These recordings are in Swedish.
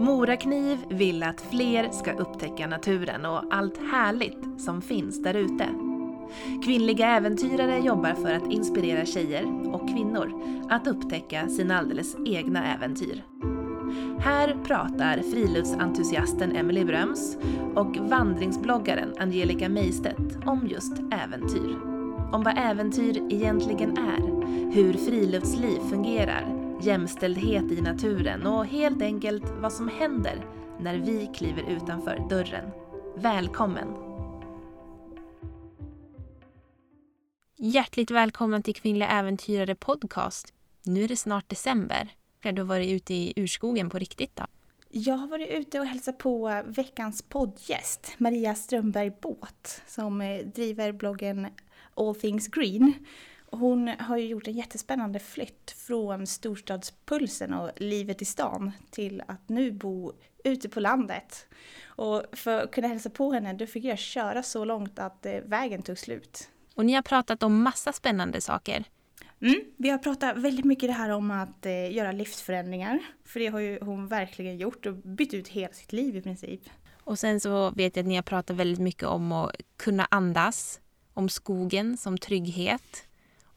Morakniv vill att fler ska upptäcka naturen och allt härligt som finns där ute. Kvinnliga äventyrare jobbar för att inspirera tjejer och kvinnor att upptäcka sina alldeles egna äventyr. Här pratar friluftsentusiasten Emily Bröms och vandringsbloggaren Angelica Meistedt om just äventyr. Om vad äventyr egentligen är, hur friluftsliv fungerar, jämställdhet i naturen och helt enkelt vad som händer när vi kliver utanför dörren. Välkommen! Hjärtligt välkommen till Kvinnliga Äventyrare Podcast. Nu är det snart december. Du har varit ute i urskogen på riktigt då? Jag har varit ute och hälsat på veckans poddgäst, Maria Strömberg Båt, som eh, driver bloggen All Things Green. Hon har ju gjort en jättespännande flytt från storstadspulsen och livet i stan till att nu bo ute på landet. Och för att kunna hälsa på henne, då fick jag köra så långt att eh, vägen tog slut. Och ni har pratat om massa spännande saker. Mm, vi har pratat väldigt mycket det här om att eh, göra livsförändringar. För det har ju hon verkligen gjort och bytt ut hela sitt liv i princip. Och sen så vet jag att ni har pratat väldigt mycket om att kunna andas, om skogen som trygghet,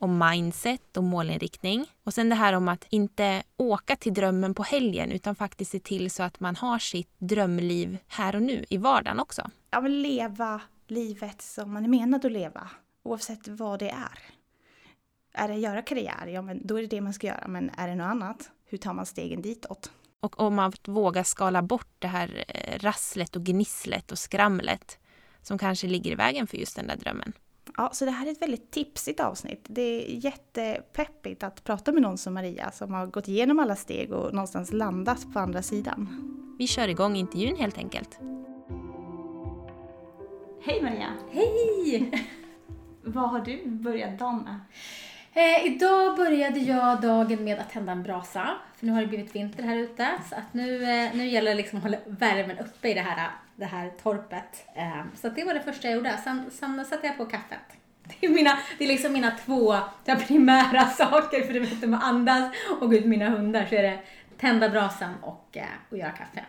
om mindset och målinriktning. Och sen det här om att inte åka till drömmen på helgen utan faktiskt se till så att man har sitt drömliv här och nu i vardagen också. Ja, men leva livet som man är menad att leva, oavsett vad det är. Är det att göra karriär, ja men då är det det man ska göra. Men är det något annat, hur tar man stegen ditåt? Och om man vågar skala bort det här eh, rasslet och gnisslet och skramlet som kanske ligger i vägen för just den där drömmen. Ja, så det här är ett väldigt tipsigt avsnitt. Det är jättepeppigt att prata med någon som Maria som har gått igenom alla steg och någonstans landat på andra sidan. Vi kör igång intervjun helt enkelt. Hej Maria! Hej! Vad har du börjat dagen med? Eh, idag började jag dagen med att tända en brasa, för nu har det blivit vinter här ute. Så att nu, eh, nu gäller det liksom att hålla värmen uppe i det här, det här torpet. Eh, så det var det första jag gjorde. Sen, sen satte jag på kaffet. Det är, mina, det är liksom mina två primära saker, för förutom att andas och gå ut mina hundar, så är det tända brasan och, eh, och göra kaffe.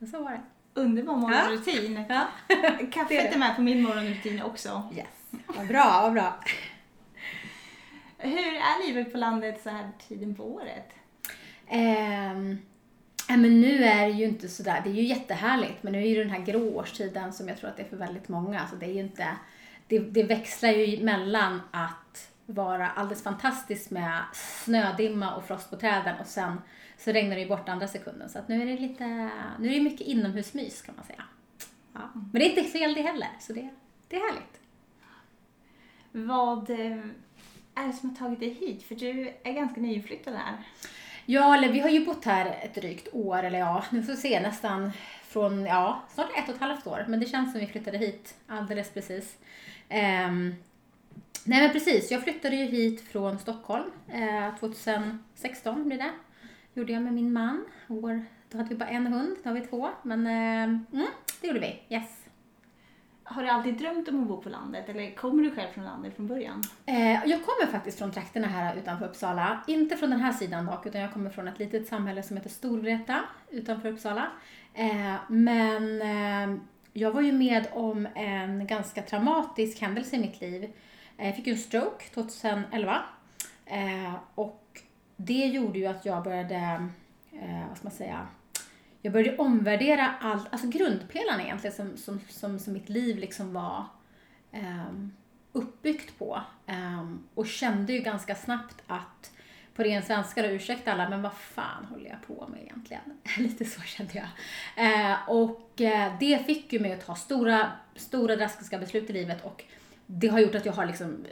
Och så var det. Underbar morgonrutin. Ja. Kaffet är med på min morgonrutin också. Yes. Vad bra, vad bra. Hur är livet på landet så här tiden på året? Ja, men nu är det ju inte sådär, det är ju jättehärligt, men nu är ju den här gråårstiden som jag tror att det är för väldigt många, alltså det är ju inte, det, det växlar ju mellan att vara alldeles fantastiskt med snödimma och frost på träden och sen så regnar det ju bort andra sekunden. Så att nu är det lite, nu är det mycket inomhusmys kan man säga. Ja. Men det är inte fel det heller, så det, det är härligt. Vad eh, är det som har tagit dig hit? För du är ganska nyinflyttad här. Ja, eller vi har ju bott här ett drygt år, eller ja, nu får vi se, nästan från, ja, snart ett och ett halvt år. Men det känns som vi flyttade hit alldeles precis. Um, nej men precis, jag flyttade ju hit från Stockholm eh, 2016 blir det. Gjorde jag med min man. Vår, då hade vi bara en hund, nu har vi två. Men eh, mm, det gjorde vi, yes. Har du alltid drömt om att bo på landet eller kommer du själv från landet från början? Eh, jag kommer faktiskt från trakterna här utanför Uppsala. Inte från den här sidan dock, utan jag kommer från ett litet samhälle som heter Storvreta utanför Uppsala. Eh, men eh, jag var ju med om en ganska traumatisk händelse i mitt liv. Eh, jag fick ju en stroke 2011 eh, och det gjorde ju att jag började, eh, vad ska man säga, jag började omvärdera allt, alltså grundpelarna egentligen som, som, som, som mitt liv liksom var um, uppbyggt på. Um, och kände ju ganska snabbt att, på ren svenska då, ursäkta alla, men vad fan håller jag på med egentligen? Lite så kände jag. Uh, och uh, det fick ju mig att ta stora, stora drastiska beslut i livet och det har gjort att jag har liksom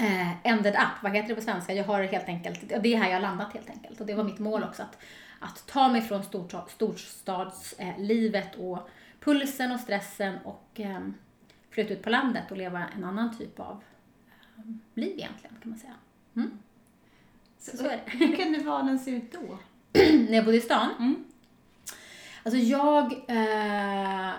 uh, ended up, vad heter det på svenska? Jag har helt enkelt, det är här jag har landat helt enkelt. Och det var mitt mål också att att ta mig från storstadslivet och pulsen och stressen och ehm, flytta ut på landet och leva en annan typ av ehm, liv egentligen kan man säga. Mm. Så, så är det. Hur kunde vardagen se ut då? När jag bodde i stan? Mm. Alltså jag eh,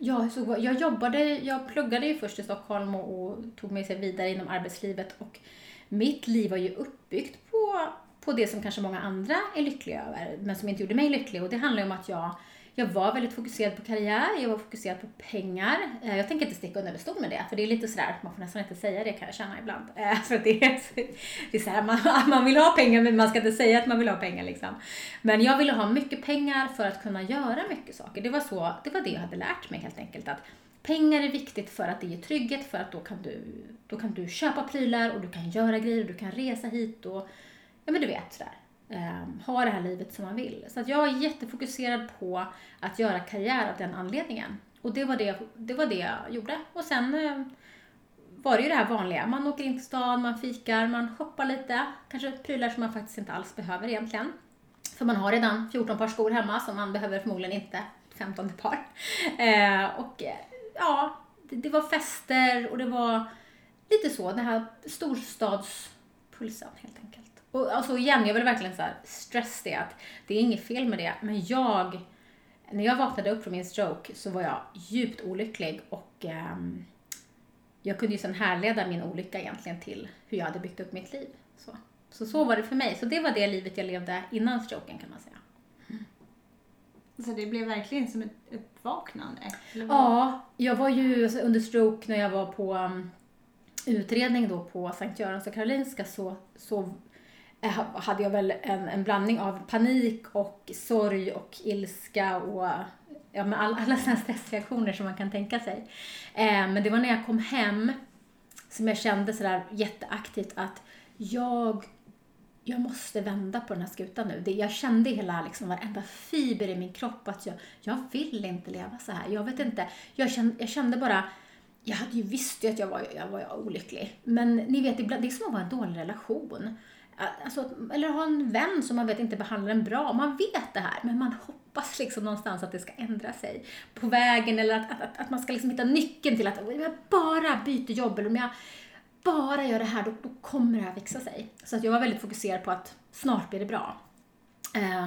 Ja, så jag jobbade, jag pluggade ju först i Stockholm och, och tog mig sig vidare inom arbetslivet och mitt liv var ju uppbyggt på på det som kanske många andra är lyckliga över, men som inte gjorde mig lycklig. Och det handlar ju om att jag jag var väldigt fokuserad på karriär, jag var fokuserad på pengar. Eh, jag tänker inte sticka under stol med det, för det är lite sådär, man får nästan inte säga det kan jag känna ibland. Eh, för det är, det är såhär, man, man vill ha pengar men man ska inte säga att man vill ha pengar liksom. Men jag ville ha mycket pengar för att kunna göra mycket saker. Det var, så, det var det jag hade lärt mig helt enkelt. Att pengar är viktigt för att det ger trygghet, för att då kan du, då kan du köpa prylar och du kan göra grejer och du kan resa hit och, ja men du vet sådär eh, ha det här livet som man vill. Så att jag var jättefokuserad på att göra karriär av den anledningen. Och det var det, det, var det jag gjorde. Och sen eh, var det ju det här vanliga. Man åker in till stan, man fikar, man shoppar lite. Kanske prylar som man faktiskt inte alls behöver egentligen. För man har redan 14 par skor hemma som man behöver förmodligen inte 15 par. Eh, och eh, ja, det, det, var fester och det var lite så, den här storstadspulsen helt enkelt. Och alltså igen, jag vill verkligen så här stress det att det är inget fel med det, men jag, när jag vaknade upp från min stroke så var jag djupt olycklig och um, jag kunde ju sen härleda min olycka egentligen till hur jag hade byggt upp mitt liv. Så. Så, så var det för mig. Så det var det livet jag levde innan stroken kan man säga. Mm. Så det blev verkligen som ett uppvaknande? Ja, jag var ju alltså, under stroke när jag var på um, utredning då på Sankt Görans och Karolinska så, så Eh, hade jag väl en, en blandning av panik och sorg och ilska och ja, med all, alla sådana stressreaktioner som man kan tänka sig. Eh, men det var när jag kom hem som jag kände sådär jätteaktivt att jag, jag måste vända på den här skutan nu. Det, jag kände hela, liksom, varenda fiber i min kropp att jag, jag vill inte leva så här. Jag vet inte, jag kände, jag kände bara jag hade ju visst att jag var, jag var olycklig. Men ni vet, det är som att vara en dålig relation. Alltså, eller ha en vän som man vet inte behandlar en bra. Man vet det här, men man hoppas liksom någonstans att det ska ändra sig på vägen eller att, att, att man ska liksom hitta nyckeln till att om jag bara byter jobb eller om jag bara gör det här, då, då kommer det här växa sig. Så att jag var väldigt fokuserad på att snart blir det bra. Eh,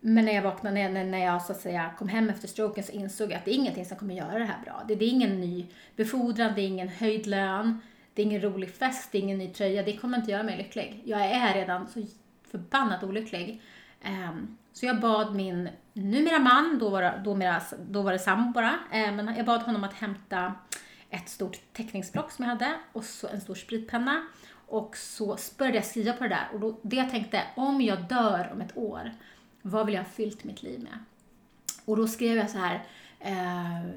men när jag vaknade, när, när jag så att säga kom hem efter stroken så insåg jag att det är ingenting som kommer göra det här bra. Det, det är ingen ny befordran, det är ingen höjd lön det är ingen rolig fest, det är ingen ny tröja, det kommer inte göra mig lycklig. Jag är redan så förbannat olycklig. Um, så jag bad min numera man, då var det, då mera, då var det sambo bara, uh, men jag bad honom att hämta ett stort teckningsblock som jag hade och så en stor spritpenna. Och så började jag skriva på det där och då, det jag tänkte, om jag dör om ett år, vad vill jag ha fyllt mitt liv med? Och då skrev jag så här, uh,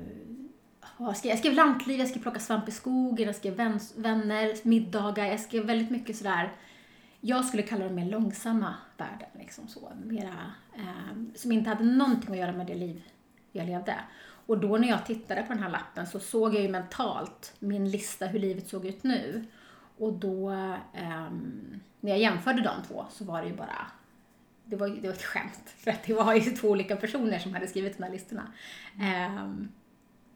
jag skrev, jag skrev lantliv, jag skrev plocka svamp i skogen, jag skrev vän, vänner, middagar, jag skrev väldigt mycket sådär, jag skulle kalla dem mer långsamma värden, liksom så, mera, eh, som inte hade någonting att göra med det liv jag levde. Och då när jag tittade på den här lappen så såg jag ju mentalt min lista hur livet såg ut nu. Och då, eh, när jag jämförde de två så var det ju bara det var, det var ett skämt, för att det var ju två olika personer som hade skrivit de här listorna. Eh,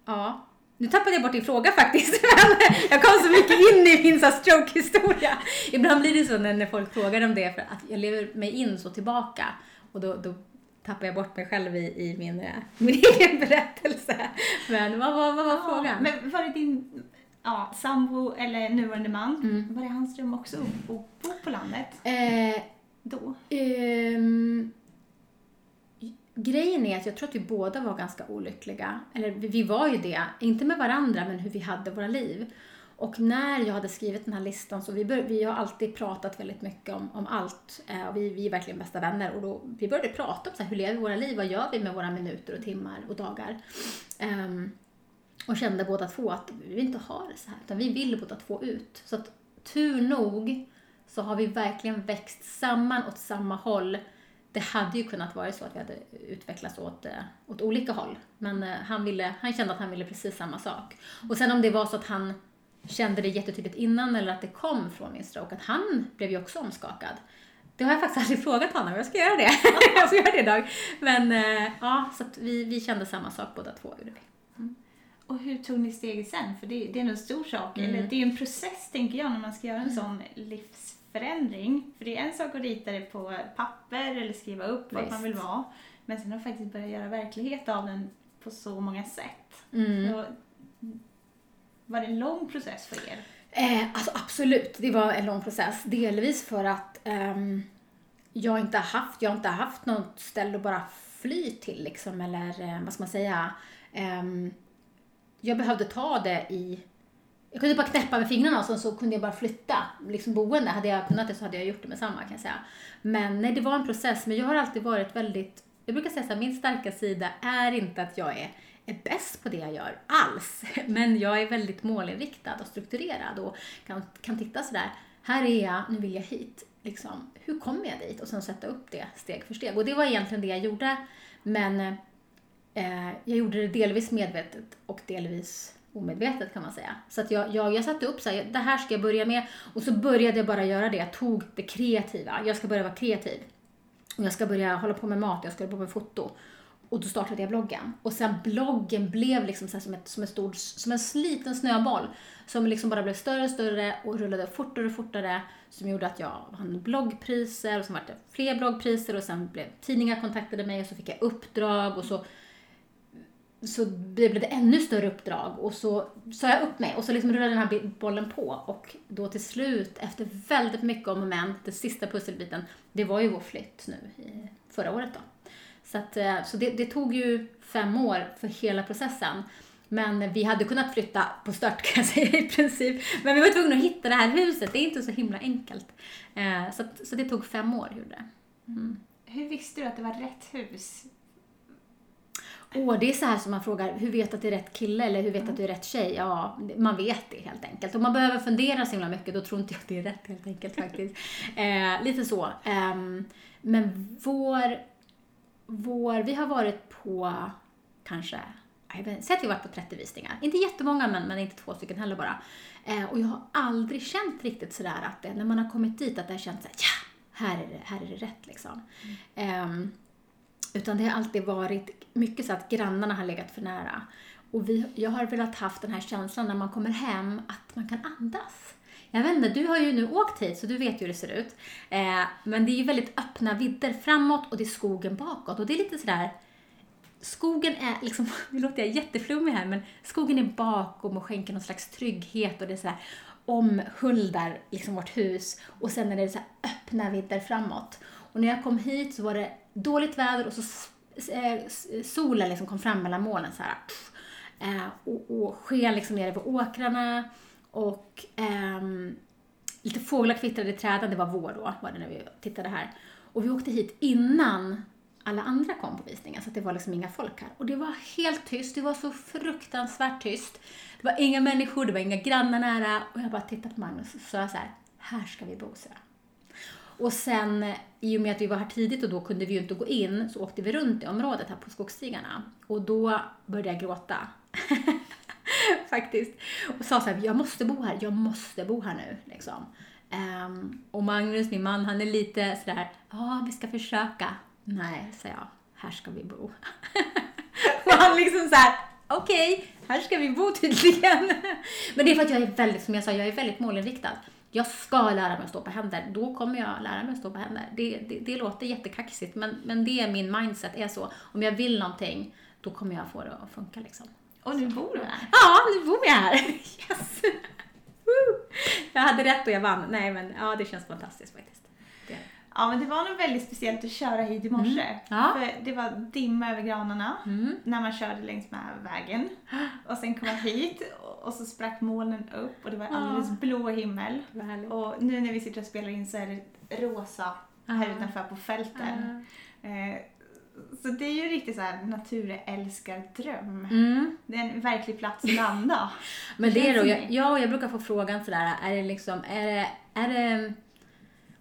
ja, nu tappade jag bort din fråga faktiskt, men jag kom så mycket in i min stroke-historia. Ibland blir det så när, folk frågar om det, för att jag lever mig in så tillbaka och då, då tappar jag bort mig själv i, i min, eh, min egen berättelse. Men vad, vad, vad var ja, frågan? Men var det din ja, sambo eller nuvarande man, mm. var det hans dröm också att bo på landet? Eh, då? Um, grejen är att jag tror att vi båda var ganska olyckliga. Eller vi var ju det, inte med varandra, men hur vi hade våra liv. Och när jag hade skrivit den här listan så vi, bör, vi har alltid pratat väldigt mycket om, om allt. Eh, och vi, vi är verkligen bästa vänner. Och då, vi började prata om så här, hur lever vi våra liv? Vad gör vi med våra minuter och timmar och dagar? Um, och kände båda två att vi vill inte ha det så här, utan vi vill båda två ut. Så att tur nog så har vi verkligen växt samman åt samma håll det hade ju kunnat vara så att vi hade utvecklats åt, eh, åt olika håll. Men eh, han, ville, han kände att han ville precis samma sak. Och sen om det var så att han kände det jättetydligt innan eller att det kom från min stroke, att han blev ju också omskakad. Det har jag faktiskt aldrig frågat honom, jag ska göra det. jag ska göra det idag. Men eh, ja, så att vi, vi kände samma sak båda två, gjorde vi. Mm. Och hur tog ni steget sen? För det, det är nog en stor sak, mm. eller det är en process tänker jag när man ska göra en mm. sån livs förändring. För det är en sak att rita det på papper eller skriva upp Visst. vart man vill vara. Men sen att faktiskt börja göra verklighet av den på så många sätt. Mm. Så, var det en lång process för er? Eh, alltså absolut, det var en lång process. Delvis för att um, jag inte har haft, jag har inte haft något ställe att bara fly till liksom, eller eh, vad ska man säga. Ehm, jag behövde ta det i jag kunde bara knäppa med fingrarna och så, så kunde jag bara flytta liksom boende. Hade jag kunnat det så hade jag gjort det med samma kan jag säga. Men nej, det var en process. Men jag har alltid varit väldigt, jag brukar säga så här, min starka sida är inte att jag är, är bäst på det jag gör alls. Men jag är väldigt målinriktad och strukturerad och kan, kan titta sådär, här är jag, nu vill jag hit. Liksom, hur kommer jag dit? Och sen sätta upp det steg för steg. Och det var egentligen det jag gjorde. Men eh, jag gjorde det delvis medvetet och delvis omedvetet kan man säga. Så att jag, jag, jag satte upp så här, det här ska jag börja med och så började jag bara göra det. Jag tog det kreativa. Jag ska börja vara kreativ. Och jag ska börja hålla på med mat, jag ska hålla på med foto. Och då startade jag bloggen. Och sen bloggen blev liksom så som, ett, som, en stor, som en liten snöboll. Som liksom bara blev större och större och rullade fortare och fortare. Som gjorde att jag vann bloggpriser och sen var det fler bloggpriser och sen blev tidningar kontaktade mig och så fick jag uppdrag och så så blev det ännu större uppdrag och så sa jag upp mig och så liksom rullade den här bollen på och då till slut efter väldigt mycket om och men, den sista pusselbiten, det var ju vår flytt nu i förra året då. Så, att, eh, så det, det, tog ju fem år för hela processen. Men vi hade kunnat flytta på stört kan jag säga i princip. Men vi var tvungna att hitta det här huset, det är inte så himla enkelt. Eh, så, att, så det tog fem år, gjorde det. Mm. Hur visste du att det var rätt hus? Åh, det är så här som man frågar, hur vet du att det är rätt kille eller hur vet du att du är rätt tjej? Ja, man vet det helt enkelt. Om man behöver fundera så himla mycket, då tror inte jag att det är rätt helt enkelt faktiskt. eh, lite så. Eh, men vår, vår, vi har varit på kanske, säg att vi har varit på 30 visningar. Inte jättemånga, men, men inte två stycken heller bara. Eh, och jag har aldrig känt riktigt sådär att det, när man har kommit dit, att det har känts såhär, ja, här är det, här är det rätt liksom. Mm. Eh, utan det har alltid varit mycket så att grannarna har legat för nära. Och vi, jag har velat haft den här känslan när man kommer hem att man kan andas. Jag vet inte, du har ju nu åkt hit så du vet ju hur det ser ut. Eh, men det är ju väldigt öppna vidder framåt och det är skogen bakåt. Och det är lite sådär, skogen är liksom, nu låter jag jätteflummig här, men skogen är bakom och skänker någon slags trygghet och det är sådär omhuldar liksom vårt hus. Och sen är det så öppna vidder framåt. Och när jag kom hit så var det dåligt väder och så eh, solen liksom kom fram mellan molnen så här. Eh, och, och sken liksom nere på åkrarna och um, lite fåglar kvittrade i träden, det var vår då, var det när vi tittade här. Och vi åkte hit innan alla andra kom på visningen, så det var liksom inga folk här. Och det var helt tyst, det var så fruktansvärt tyst. Det var inga människor, det var inga grannar nära. Och jag bara tittade på Magnus och sa så här, här ska vi bo, så här. Och sen i och med att vi var här tidigt och då kunde vi ju inte gå in så åkte vi runt i området här på skogsstigarna. Och då började jag gråta. Faktiskt. Och sa så här, jag måste bo här, jag måste bo här nu. Liksom. Um, och Magnus, min man, han är lite sådär, ja vi ska försöka. Nej, sa jag, här ska vi bo. och han liksom såhär, okej, okay, här ska vi bo tydligen. Men det är för att jag är väldigt, som jag sa, jag är väldigt målinriktad jag ska lära mig att stå på händer, då kommer jag lära mig att stå på händer. Det, det, det låter jättekaxigt, men, men det är min mindset, är så. Om jag vill någonting, då kommer jag få det att funka liksom. Och nu bor du här? Ja, nu bor jag här! Yes! jag hade rätt och jag vann. Nej, men ja, det känns fantastiskt faktiskt. Ja, men det var nog väldigt speciellt att köra hit i morse. Mm. Ja. För det var dimma över granarna mm. när man körde längs med vägen. Och sen kom jag hit och så sprack molnen upp och det var alldeles ja. blå himmel. Och nu när vi sitter och spelar in så är det rosa här utanför på fälten. Eh, så det är ju riktigt såhär naturälskardröm. Mm. Det är en verklig plats att landa. Men det är då, jag, ja, jag brukar få frågan sådär, är det liksom, är det, är det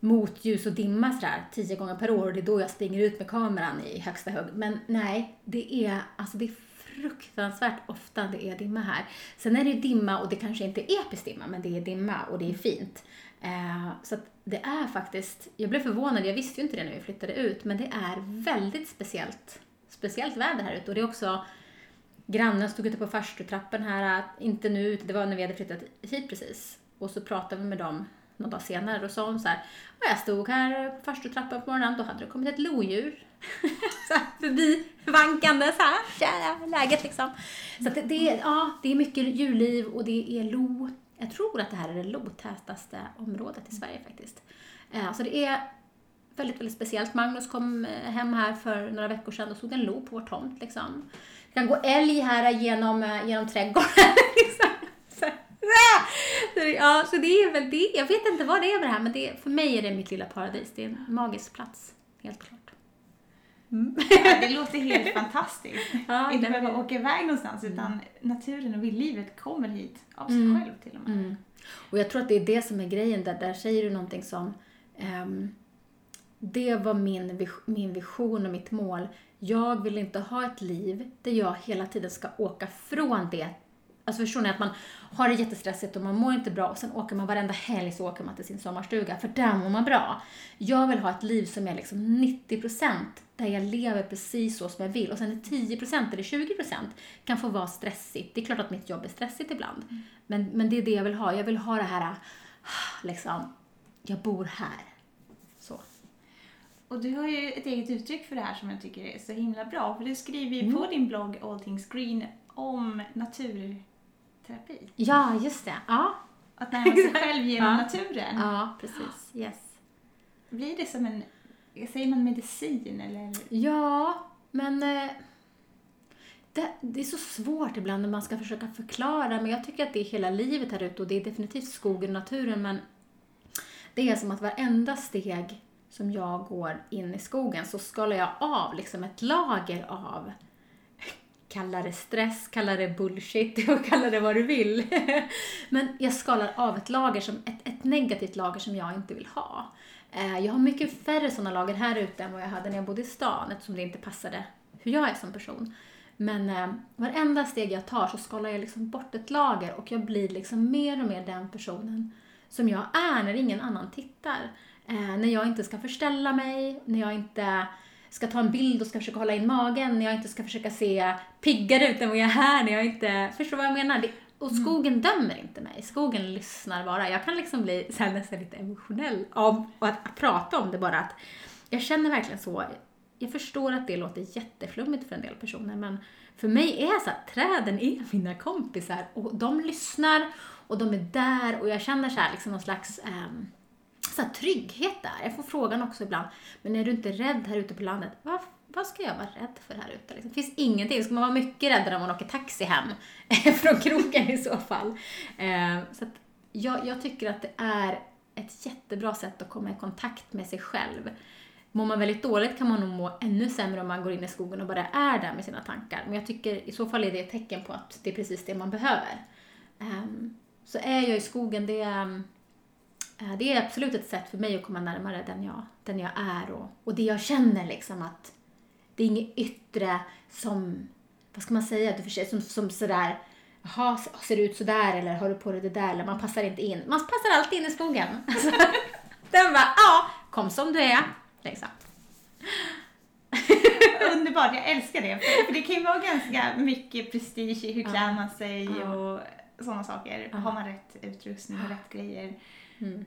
mot ljus och dimma sådär tio gånger per år och det är då jag springer ut med kameran i högsta hugg. Men nej, det är, alltså det är fruktansvärt ofta det är dimma här. Sen är det dimma och det kanske inte är episkt dimma, men det är dimma och det är fint. Eh, så att det är faktiskt, jag blev förvånad, jag visste ju inte det när vi flyttade ut, men det är väldigt speciellt, speciellt väder här ute och det är också Grannen stod ute på farstutrappan här, inte nu, det var när vi hade flyttat hit precis. Och så pratade vi med dem någon dag senare, och sa hon så här, och jag stod här på farstutrappan på morgonen, då hade det kommit ett lodjur så här, förbi vankande så här, tjena, läget liksom. Så att det, det, är, ja, det är mycket djurliv och det är lo. Jag tror att det här är det lotätaste området i Sverige faktiskt. Eh, så det är väldigt, väldigt speciellt. Magnus kom eh, hem här för några veckor sedan och såg en lo på vår tomt. Liksom. Det kan gå älg här genom, eh, genom trädgården. liksom. ja, så det är väl det. Jag vet inte vad det är med det här, men det, för mig är det mitt lilla paradis. Det är en magisk plats, helt klart. Ja, det låter helt fantastiskt. Ja, inte behöva åka iväg någonstans utan naturen och vildlivet kommer hit av sig Mm. själv till och med. Mm. Och jag tror att det är det som är grejen där. Där säger du någonting som ehm, det var min, vis- min vision och mitt mål. Jag vill inte ha ett liv där jag hela tiden ska åka från det. Alltså förstår ni att man har det jättestressigt och man mår inte bra och sen åker man varenda helg så åker man till sin sommarstuga för där mår man bra. Jag vill ha ett liv som är liksom 90% där jag lever precis så som jag vill och sen är 10% eller 20% kan få vara stressigt. Det är klart att mitt jobb är stressigt ibland. Men, men det är det jag vill ha. Jag vill ha det här, liksom, jag bor här. Så. Och du har ju ett eget uttryck för det här som jag tycker är så himla bra. För du skriver ju Mm. på din blogg All Things Green om naturterapi. Ja, just det. Ja, Att närma sig själv genom Ja. naturen. ja precis. Yes. Blir det som en, säger man medicin eller? Ja, men eh, det, det är så svårt ibland när man ska försöka förklara, men jag tycker att det är hela livet här ute och det är definitivt skogen och naturen, men det är som att varenda steg som jag går in i skogen så skalar jag av liksom ett lager av Kalla det stress, kalla det bullshit och kalla det vad du vill. Men jag skalar av ett lager, som, ett, ett negativt lager som jag inte vill ha. Eh, jag har mycket färre sådana lager här ute än vad jag hade när jag bodde i stan eftersom det inte passade hur jag är som person. Men eh, varenda steg jag tar så skalar jag liksom bort ett lager och jag blir liksom mer och mer den personen som jag är när ingen annan tittar. Eh, när jag inte ska förställa mig, när jag inte ska ta en bild och ska försöka hålla in magen, när jag inte ska försöka se piggare ut än vad jag är här, när jag inte... Förstår vad jag menar? Det, och skogen dömer inte mig, skogen lyssnar bara. Jag kan liksom bli så här, nästan lite emotionell av att, att prata om det bara. att Jag känner verkligen så. Jag förstår att det låter jätteflummigt för en del personer, men för mig är så här, träden är mina kompisar och de lyssnar och de är där och jag känner så här, liksom någon slags ehm, massa trygghet där. Jag får frågan också ibland, men är du inte rädd här ute på landet? Vad, vad ska jag vara rädd för här ute? Liksom? Det finns ingenting. Ska man vara mycket räddare om man åker taxi hem från krogen i så fall? Eh, så att jag, jag tycker att det är ett jättebra sätt att komma i kontakt med sig själv. Mår man väldigt dåligt kan man nog må ännu sämre om man går in i skogen och bara är där med sina tankar. Men jag tycker i så fall är det ett tecken på att det är precis det man behöver. Um, så är jag i skogen, det är, det är absolut ett sätt för mig att komma närmare den jag, den jag är och, och det jag känner liksom att det är inget yttre som, vad ska man säga, du förstår, som, som sådär, jaha, ser du ut sådär eller har du på dig det där eller man passar inte in. Man passar alltid in i skogen. Alltså, den bara, ja, kom som du är. Liksom. Underbart, jag älskar det. För, det kan ju vara ganska mycket prestige i hur klär man sig och sådana saker. Har man rätt utrustning och rätt grejer? Mm.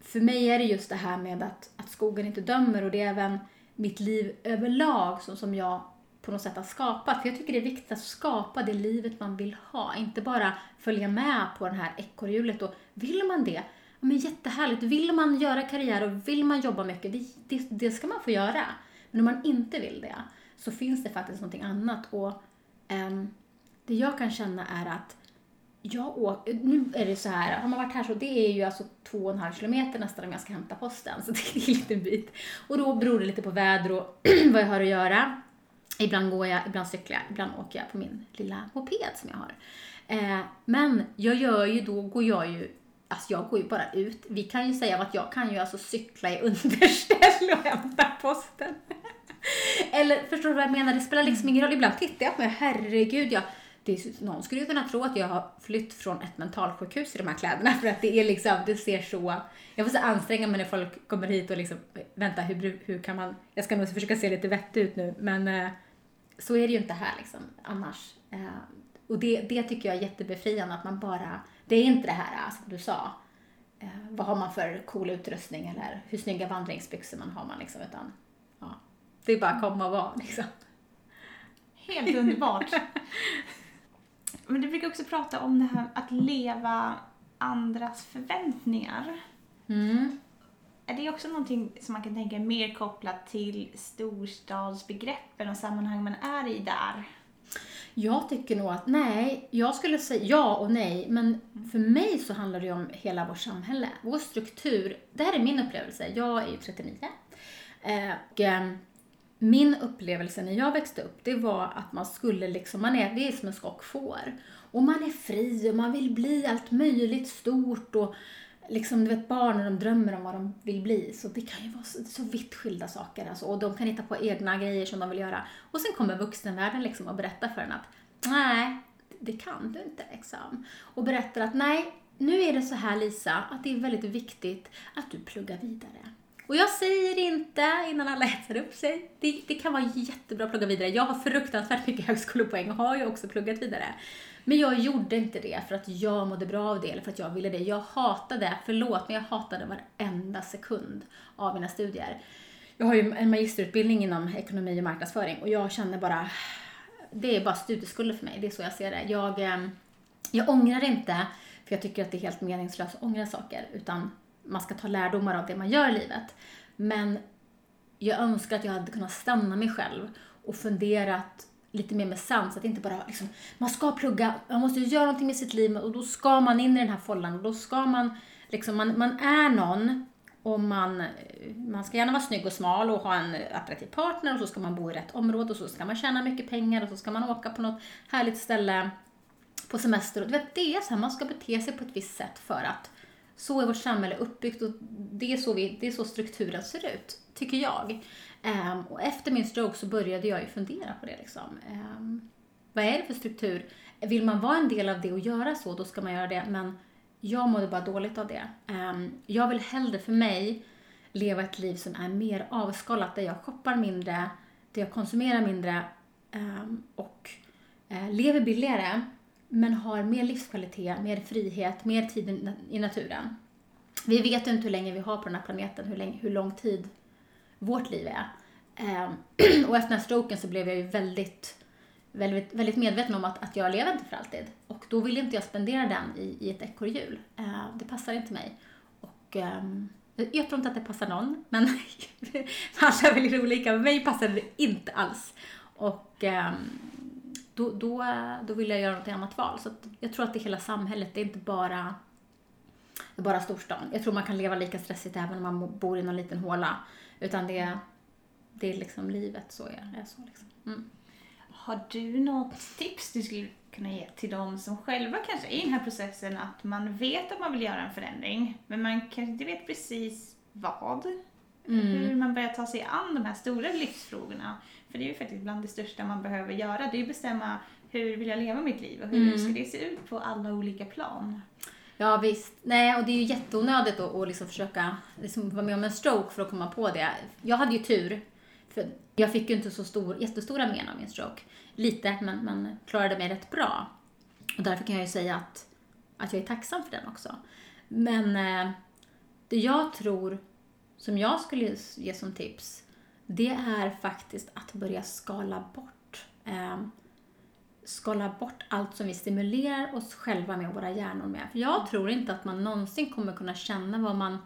För mig är det just det här med att, att skogen inte dömer och det är även mitt liv överlag som, som jag på något sätt har skapat. För jag tycker det är viktigt att skapa det livet man vill ha, inte bara följa med på det här ekorrhjulet. Och vill man det, ja, men jättehärligt. Vill man göra karriär och vill man jobba mycket, det, det, det ska man få göra. Men om man inte vill det så finns det faktiskt någonting annat. Och ehm, det jag kan känna är att jag åker, nu är det så här, har man varit här så det är ju alltså två och en halv kilometer nästan om jag ska hämta posten, så det är en liten bit. Och då beror det lite på väder och vad jag har att göra. Ibland går jag, ibland cyklar jag, ibland åker jag på min lilla moped som jag har. Eh, men jag gör ju, då går jag ju, alltså jag går ju bara ut. Vi kan ju säga att jag kan ju alltså cykla i underställ och hämta posten. Eller förstår du vad jag menar? Det spelar liksom ingen roll. Ibland tittar jag på mig, herregud, jag, är, någon skulle ju kunna tro att jag har flytt från ett mentalsjukhus i de här kläderna för att det är liksom, det ser så, jag får så anstränga mig när folk kommer hit och liksom, vänta hur, hur kan man, jag ska nog försöka se lite vettig ut nu men eh, så är det ju inte här liksom annars. Eh, och det, det tycker jag är jättebefriande att man bara, det är inte det här som du sa, eh, vad har man för cool utrustning eller hur snygga vandringsbyxor man har man liksom utan, ja, det är bara att komma och vara liksom. Helt underbart. Men du brukar också prata om det här att leva andras förväntningar. Mm. är det också någonting som man kan tänka är mer kopplat till storstadsbegreppen och sammanhang man är i där? Jag tycker nog att nej, jag skulle säga ja och nej, men för mig så handlar det ju om hela vårt samhälle. Vår struktur, det här är min upplevelse, jag är ju 39. Eh, och, eh, min upplevelse när jag växte upp, det var att man skulle liksom, man är, det är som en skock får. Och man är fri och man vill bli allt möjligt stort och liksom, du vet barn när de drömmer om vad de vill bli, så det kan ju vara så, så vitt skilda saker alltså, och de kan hitta på egna grejer som de vill göra. Och sen kommer vuxenvärlden liksom och berättar för en att nej, det kan du inte liksom. Och berättar att nej, nu är det så här Lisa, att det är väldigt viktigt att du pluggar vidare. Och jag säger inte innan alla hetsar upp sig. Det, det kan vara jättebra att plugga vidare. Jag har fruktansvärt mycket högskolepoäng och har ju också pluggat vidare. Men jag gjorde inte det för att jag mådde bra av det eller för att jag ville det. Jag hatade, förlåt, men jag hatade varenda sekund av mina studier. Jag har ju en magisterutbildning inom ekonomi och marknadsföring och jag känner bara, det är bara studieskulder för mig. Det är så jag ser det. Jag, eh, jag ångrar inte, för jag tycker att det är helt meningslöst att ångra saker, utan man ska ta lärdomar av det man gör i livet. Men jag önskar att jag hade kunnat stanna mig själv och funderat lite mer med sans, att inte bara liksom, man ska plugga, man måste göra någonting med sitt liv och då ska man in i den här follan och då ska man, liksom, man, man är någon och man, man ska gärna vara snygg och smal och ha en attraktiv partner och så ska man bo i rätt område och så ska man tjäna mycket pengar och så ska man åka på något härligt ställe på semester. Och du vet, det är så här, man ska bete sig på ett visst sätt för att så är vårt samhälle uppbyggt och det är så, vi, det är så strukturen ser ut, tycker jag. Um, och efter min stroke så började jag ju fundera på det. Liksom. Um, vad är det för struktur? Vill man vara en del av det och göra så, då ska man göra det. Men jag mådde bara dåligt av det. Um, jag vill hellre för mig leva ett liv som är mer avskalat, där jag shoppar mindre, där jag konsumerar mindre och uh, lever billigare, men har mer livskvalitet, mer frihet, mer tid i naturen. Vi vet ju inte hur länge vi har på den här planeten, hur, länge, hur lång tid vårt liv är. Ehm, och efter den här stroken så blev jag ju väldigt, väldigt, väldigt medveten om att, att jag lever inte för alltid. Och då vill inte jag spendera den i, i ett ekorrhjul. Ehm, det passar inte mig. Och ehm, jag tror inte att det passar någon, men alla är väldigt olika. Mig passar det inte alls. Och då, då, då vill jag göra något annat val. Så jag tror att det är hela samhället, det är inte bara, det är bara storstan. Jag tror man kan leva lika stressigt även om man bor i någon liten håla. Utan det, det är liksom livet så är, är så liksom. Mm. Har du något tips du skulle kunna ge till de som själva kanske är i den här processen att man vet att man vill göra en förändring men man kanske inte vet precis vad? Mm. Hur man börjar ta sig an de här stora livsfrågorna. För det är ju faktiskt bland det största man behöver göra. Det är ju bestämma hur vill jag leva mitt liv och hur mm. ska det se ut på alla olika plan. Ja visst. Nej, och det är ju jätteonödigt att, att liksom försöka liksom vara med om en stroke för att komma på det. Jag hade ju tur. För jag fick ju inte så stor, jättestora men av min stroke. Lite, men, men klarade mig rätt bra. Och därför kan jag ju säga att, att jag är tacksam för den också. Men eh, det jag tror, som jag skulle ge som tips, det är faktiskt att börja skala bort. Eh, skala bort allt som vi stimulerar oss själva med och våra hjärnor med. För jag tror inte att man någonsin kommer kunna känna vad man,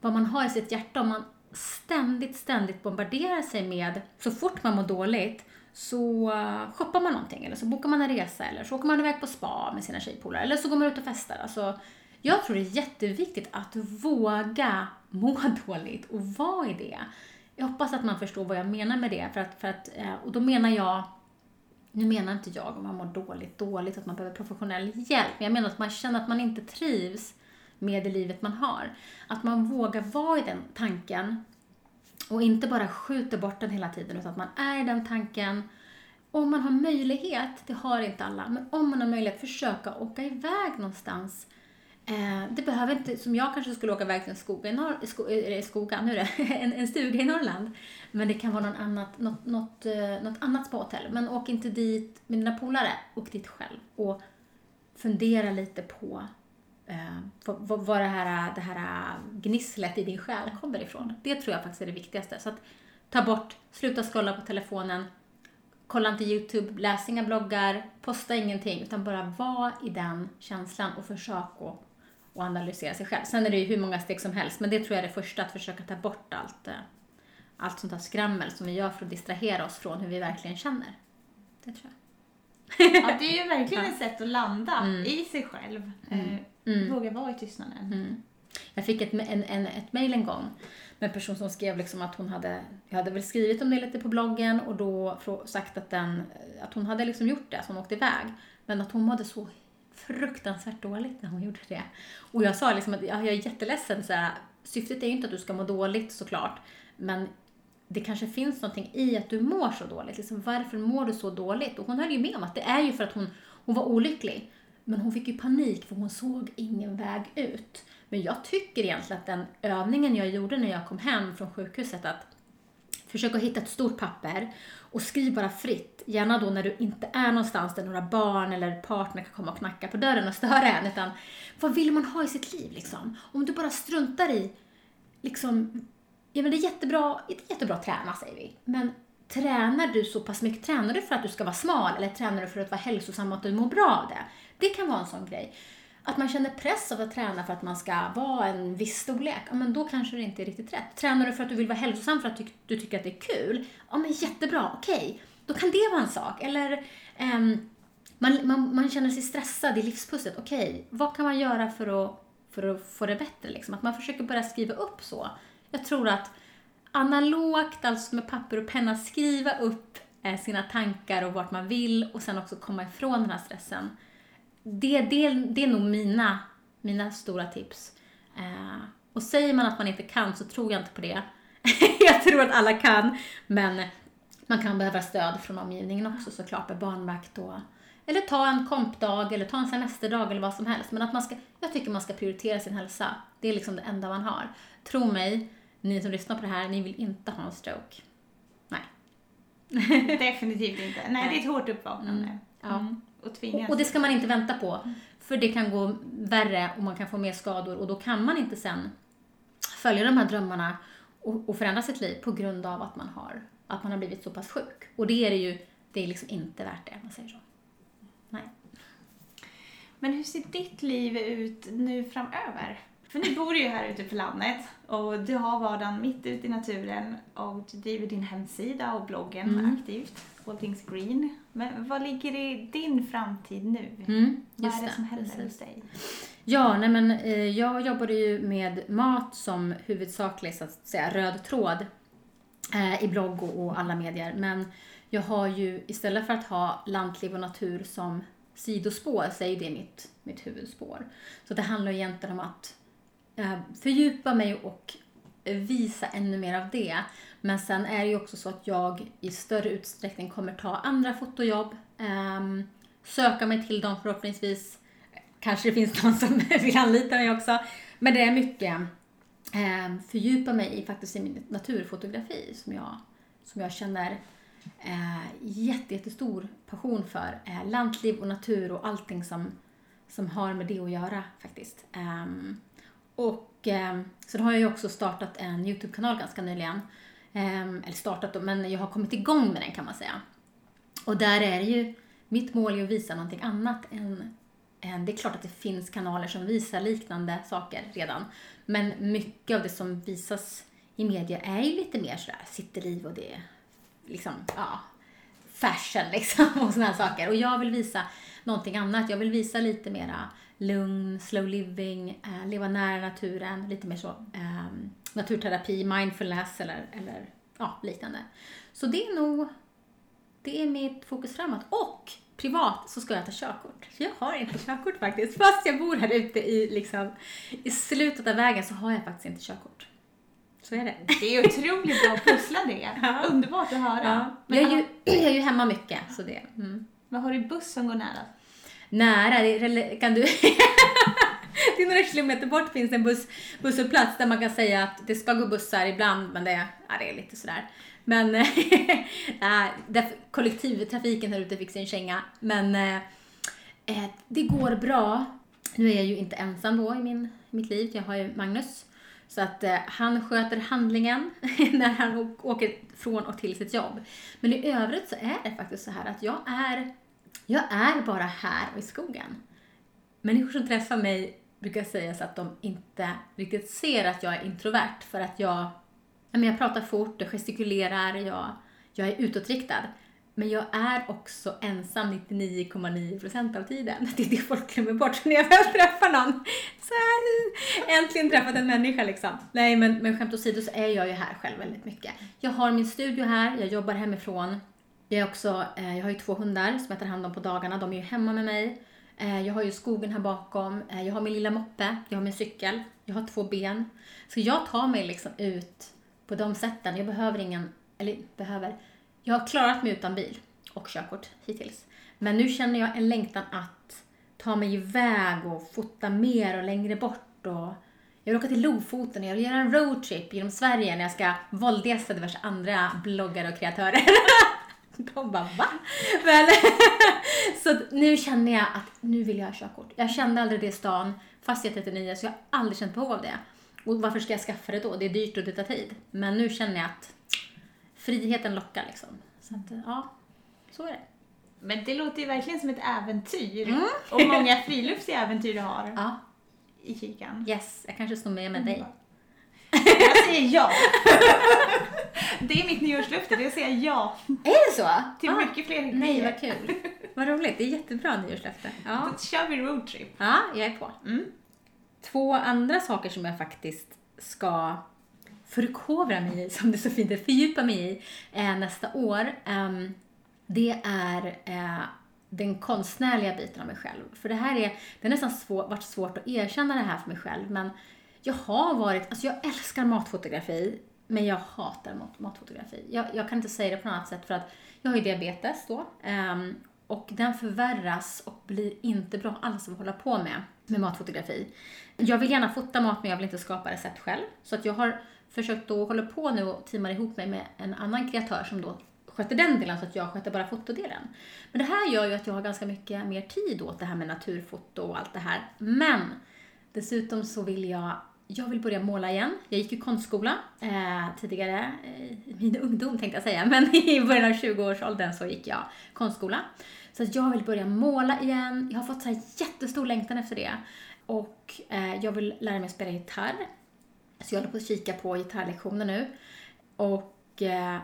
vad man har i sitt hjärta om man ständigt, ständigt bombarderar sig med, så fort man mår dåligt, så shoppar man någonting eller så bokar man en resa eller så åker man iväg på spa med sina tjejpolare eller så går man ut och festar. Alltså, jag tror det är jätteviktigt att våga må dåligt och vara i det. Jag hoppas att man förstår vad jag menar med det. För att, för att, eh, och då menar jag nu menar inte jag om man mår dåligt, dåligt, att man behöver professionell hjälp. Men jag menar att man känner att man inte trivs med det livet man har. Att man vågar vara i den tanken och inte bara skjuter bort den hela tiden, utan att man är i den tanken. Om man har möjlighet, det har inte alla, men om man har möjlighet, försöka åka iväg någonstans Eh, Eh, det behöver inte, som jag kanske skulle åka iväg till en skoga i, norr, sko, äh, skoga, nu är det, en, en stuga i Norrland. Men det kan vara någon annat, något, något, något annat spahotell. Men åk inte dit med dina polare, åk dit själv. Och fundera lite på eh, vad, vad det, här, det här gnisslet i din själ kommer ifrån. Det tror jag faktiskt är det viktigaste. Så att ta bort, sluta scrolla på telefonen, kolla inte YouTube, läs inga bloggar, posta ingenting, utan bara var i den känslan och försök att och analysera sig själv. Sen är det ju hur många steg som helst, men det tror jag är det första, att försöka ta bort allt, eh, allt sånt här skrammel som vi gör för att distrahera oss från hur vi verkligen känner. Det tror jag. Ja, det är ju verkligen ett sätt att landa Mm. i sig själv. Mm. Eh, Mm. Våga vara i tystnaden. Mm. Jag fick ett, en, en, ett mejl en gång med en person som skrev liksom att hon hade, jag hade väl skrivit om det lite på bloggen och då sagt att, den, att hon hade liksom gjort det, så hon åkte iväg. Men att hon mådde så fruktansvärt dåligt när hon gjorde det. Och jag sa liksom att jag är jätteledsen, så här, syftet är ju inte att du ska må dåligt såklart, men det kanske finns någonting i att du mår så dåligt. Liksom, varför mår du så dåligt? Och hon höll ju med om att det är ju för att hon, hon var olycklig. Men hon fick ju panik för hon såg ingen väg ut. Men jag tycker egentligen att den övningen jag gjorde när jag kom hem från sjukhuset, att Försök att hitta ett stort papper och skriv bara fritt. Gärna då när du inte är någonstans där några barn eller partner kan komma och knacka på dörren och störa en. Utan vad vill man ha i sitt liv liksom? Om du bara struntar i, liksom, ja men det är jättebra, det är jättebra att träna säger vi. Men tränar du så pass mycket? Tränar du för att du ska vara smal eller tränar du för att vara hälsosam och att du mår bra av det? Det kan vara en sån grej. Att man känner press av att träna för att man ska vara en viss storlek, ja men då kanske det inte är riktigt rätt. Tränar du för att du vill vara hälsosam för att du, du tycker att det är kul, ja men jättebra, okej. Då kan det vara en sak. Eller um, man, man, man känner sig stressad i livspusslet, okej, vad kan man göra för att, för att få det bättre? Liksom? Att man försöker börja skriva upp så. Jag tror att analogt, alltså med papper och penna, skriva upp eh, sina tankar och vart man vill och sen också komma ifrån den här stressen. Det, det, det är nog mina, mina stora tips. Eh, och säger man att man inte kan så tror jag inte på det. jag tror att alla kan, men man kan behöva stöd från omgivningen också såklart med barnvakt och eller ta en kompdag eller ta en semesterdag eller vad som helst. Men att man ska, jag tycker man ska prioritera sin hälsa. Det är liksom det enda man har. Tro mig, ni som lyssnar på det här, ni vill inte ha en stroke. Nej. Definitivt inte. Nej, det är ett hårt uppvaknande. Mm. Ja. Mm. Och tvingas. Och, det ska man inte vänta på. För det kan gå värre och man kan få mer skador och då kan man inte sen följa de här drömmarna och, och förändra sitt liv på grund av att man har, att man har blivit så pass sjuk. Och det är det ju, det är liksom inte värt det, man säger så. Nej. Men hur ser ditt liv ut nu framöver? För nu bor ju här ute på landet och du har vardagen mitt ute i naturen och du driver din hemsida och bloggen Mm. aktivt, All Things Green. Men vad ligger i din framtid nu? Mm, vad är det som händer precis. hos dig? Ja, nej men eh, jag jobbade ju med mat som huvudsaklig så att säga röd tråd eh, i blogg och, alla medier. Men jag har ju istället för att ha lantliv och natur som sidospår så är ju det mitt, mitt huvudspår. Så det handlar egentligen om att Eh, fördjupa mig och visa ännu mer av det. Men sen är det ju också så att jag i större utsträckning kommer ta andra fotojobb, ehm, söka mig till dem förhoppningsvis. Kanske det finns någon som vill anlita mig också. Men det är mycket ehm, fördjupa mig i faktiskt i min naturfotografi som jag, som jag känner eh, jätte, jättestor passion för. Eh, lantliv och natur och allting som, som har med det att göra faktiskt. Ehm, och eh, sen har jag ju också startat en YouTube-kanal ganska nyligen. Eh, eller startat då, men jag har kommit igång med den kan man säga. Och där är det ju, mitt mål är att visa någonting annat än, än det är klart att det finns kanaler som visar liknande saker redan. Men mycket av det som visas i media är ju lite mer sådär sitteliv och det är liksom, ja, fashion liksom och sådana här saker. Och jag vill visa någonting annat. Jag vill visa lite mera lugn, slow living, eh, leva nära naturen, lite mer så eh, naturterapi, mindfulness eller, eller ja, liknande. Så det är nog, det är mitt fokus framåt. Och privat så ska jag ta körkort. För jag har inte körkort faktiskt. Fast jag bor här ute i, liksom, i slutet av vägen så har jag faktiskt inte körkort. Så är det. Det är otroligt bra att pussla det. Ja. Underbart att höra. Ja. Jag, är ju, jag är ju hemma mycket, så det. Mm. Vad har du buss som går nära? Nära, kan du... det är några kilometer bort finns en buss, busshållplats där man kan säga att det ska gå bussar ibland, men det, ja, det är lite sådär. Men äh, kollektivtrafiken här ute fick sin känga. Men äh, det går bra. Nu är jag ju inte ensam då i min, mitt liv, jag har ju Magnus. Så att äh, han sköter handlingen när han åker från och till sitt jobb. Men i övrigt så är det faktiskt så här att jag är, jag är bara här och i skogen. Människor som träffar mig brukar säga så att de inte riktigt ser att jag är introvert för att jag, jag pratar fort, jag gestikulerar, jag, jag är utåtriktad. Men jag är också ensam 99,9% av tiden. Det är det folk glömmer bort. Så när jag väl träffar någon, så här, äntligen träffat en människa liksom. Nej men, men skämt åsido så är jag ju här själv väldigt mycket. Jag har min studio här, jag jobbar hemifrån. Jag, är också, eh, jag har ju två hundar som jag tar hand om på dagarna, de är ju hemma med mig. Eh, jag har ju skogen här bakom, eh, jag har min lilla moppe, jag har min cykel, jag har två ben. Så jag tar mig liksom ut på de sätten. Jag behöver ingen, eller behöver, jag har klarat mig utan bil och körkort hittills. Men nu känner jag en längtan att ta mig iväg och fota mer och längre bort. Och jag vill åka till Lofoten och jag vill göra en roadtrip genom Sverige när jag ska våldgästa diverse andra bloggare och kreatörer. De bara va? Men, så nu känner jag att nu vill jag ha körkort. Jag kände aldrig det i stan fast jag är 39 så jag har aldrig känt behov av det. Och varför ska jag skaffa det då? Det är dyrt och det tar tid. Men nu känner jag att friheten lockar liksom. Så att, ja, så är det. Men det låter ju verkligen som ett äventyr. Mm. Och många friluftsäventyr du har Ja, i kikan. yes, jag kanske står med med dig. Jag säger ja. Det är mitt nyårslöfte, det är att säga ja Är det så? till Ah, mycket fler Nej, vad kul. Vad roligt, det är jättebra nyårslöfte. Ja. Då kör vi roadtrip. ja, jag är på. Mm. Två andra saker som jag faktiskt ska förkovra mig i, som det så fint är, fördjupa mig i eh, nästa år. ehm, det är eh, den konstnärliga biten av mig själv. För det här är, det har nästan svår, varit svårt att erkänna det här för mig själv, men jag har varit, alltså jag älskar matfotografi, men jag hatar mat, matfotografi. Jag, jag kan inte säga det på något annat sätt för att jag har ju diabetes då. Um, och den förvärras och blir inte bra alls att hålla på med, med matfotografi. Jag vill gärna fota mat men jag vill inte skapa recept själv. Så att jag har försökt att hålla på nu och teamar ihop mig med en annan kreatör som då sköter den delen så att jag sköter bara fotodelen. Men det här gör ju att jag har ganska mycket mer tid åt det här med naturfoto och allt det här. Men dessutom så vill jag jag vill börja måla igen. Jag gick ju konstskola eh, tidigare, eh, i min ungdom tänkte jag säga, men i början av 20-årsåldern så gick jag konstskola. Så att jag vill börja måla igen. Jag har fått så här jättestor längtan efter det. Och eh, jag vill lära mig spela gitarr. Så jag håller på att kika på gitarrlektioner nu. Och eh,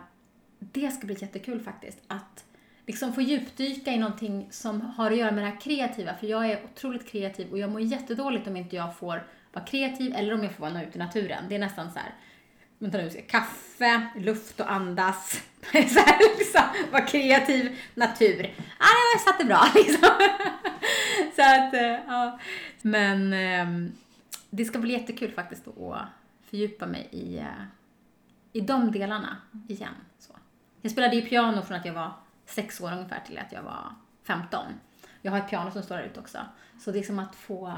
det ska bli jättekul faktiskt. Att liksom få djupdyka i någonting som har att göra med det här kreativa. För jag är otroligt kreativ och jag mår jättedåligt om inte jag får vara kreativ eller om jag får vara ute i naturen. Det är nästan så här, vänta nu, ska kaffe, luft och andas. så här, liksom, vara kreativ, natur. Ja, jag satte bra liksom. så att, eh, ja. Men ehm, det ska bli jättekul faktiskt att fördjupa mig i, eh, i de delarna igen. Så. Jag spelade ju piano från att jag var sex år ungefär till att jag var 15. Jag har ett piano som står där ute också. Så det är som att få,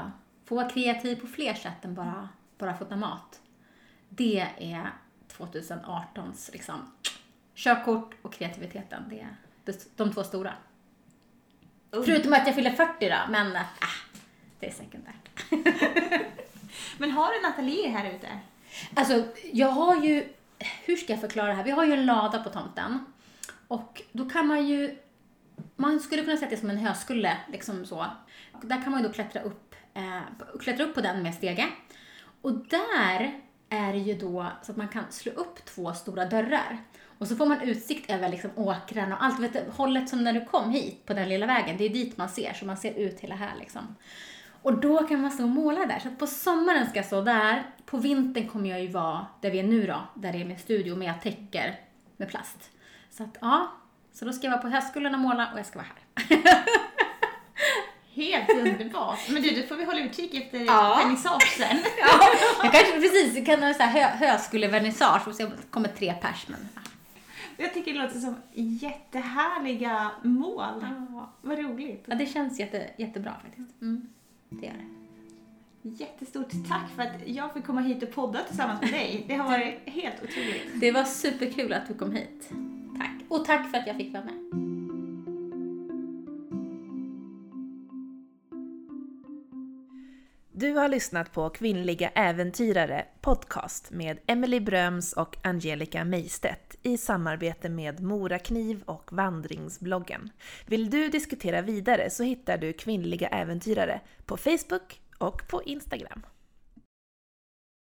få vara kreativ på fler sätt än bara, bara fota mat. Det är 2018s liksom, körkort och kreativiteten. Det är de två stora. Förutom att jag fyller 40 då, men äh, det är sekundärt. Men har du en ateljé här ute? Alltså, jag har ju... Hur ska jag förklara det här? Vi har ju en lada på tomten. Och då kan man ju... Man skulle kunna säga det som en höskulle, liksom så. Där kan man ju då klättra upp, eh, klättra upp på den med stege. Och där är det ju då så att man kan slå upp två stora dörrar. Och så får man utsikt över liksom åkrarna och allt. Vet du, hållet som när du kom hit på den lilla vägen, det är dit man ser. Så man ser ut hela här liksom. Och då kan man stå och måla där. Så att på sommaren ska jag stå där. På vintern kommer jag ju vara där vi är nu då, där det är min studio, men jag täcker med plast. Så att ja, så då ska jag vara på högskolan och måla och jag ska vara här. Helt underbart. Men du, då får vi hålla utkik efter Ja. vernissage sen. Ja, jag kanske precis kan ha så här hö, höskullevernissage och det kommer tre pers. Men, Jag tycker det låter som jättehärliga mål. ja. Vad roligt. ja, det känns jätte, jättebra faktiskt. Mm, det gör det. Jättestort tack för att jag fick komma hit och podda tillsammans med dig. Det har varit helt otroligt. Det var superkul att du kom hit. Tack. Och tack för att jag fick vara med. Du har lyssnat på Kvinnliga Äventyrare podcast med Emily Bröms och Angelica Meistedt i samarbete med Morakniv och Vandringsbloggen. Vill du diskutera vidare så hittar du Kvinnliga Äventyrare på Facebook och på Instagram.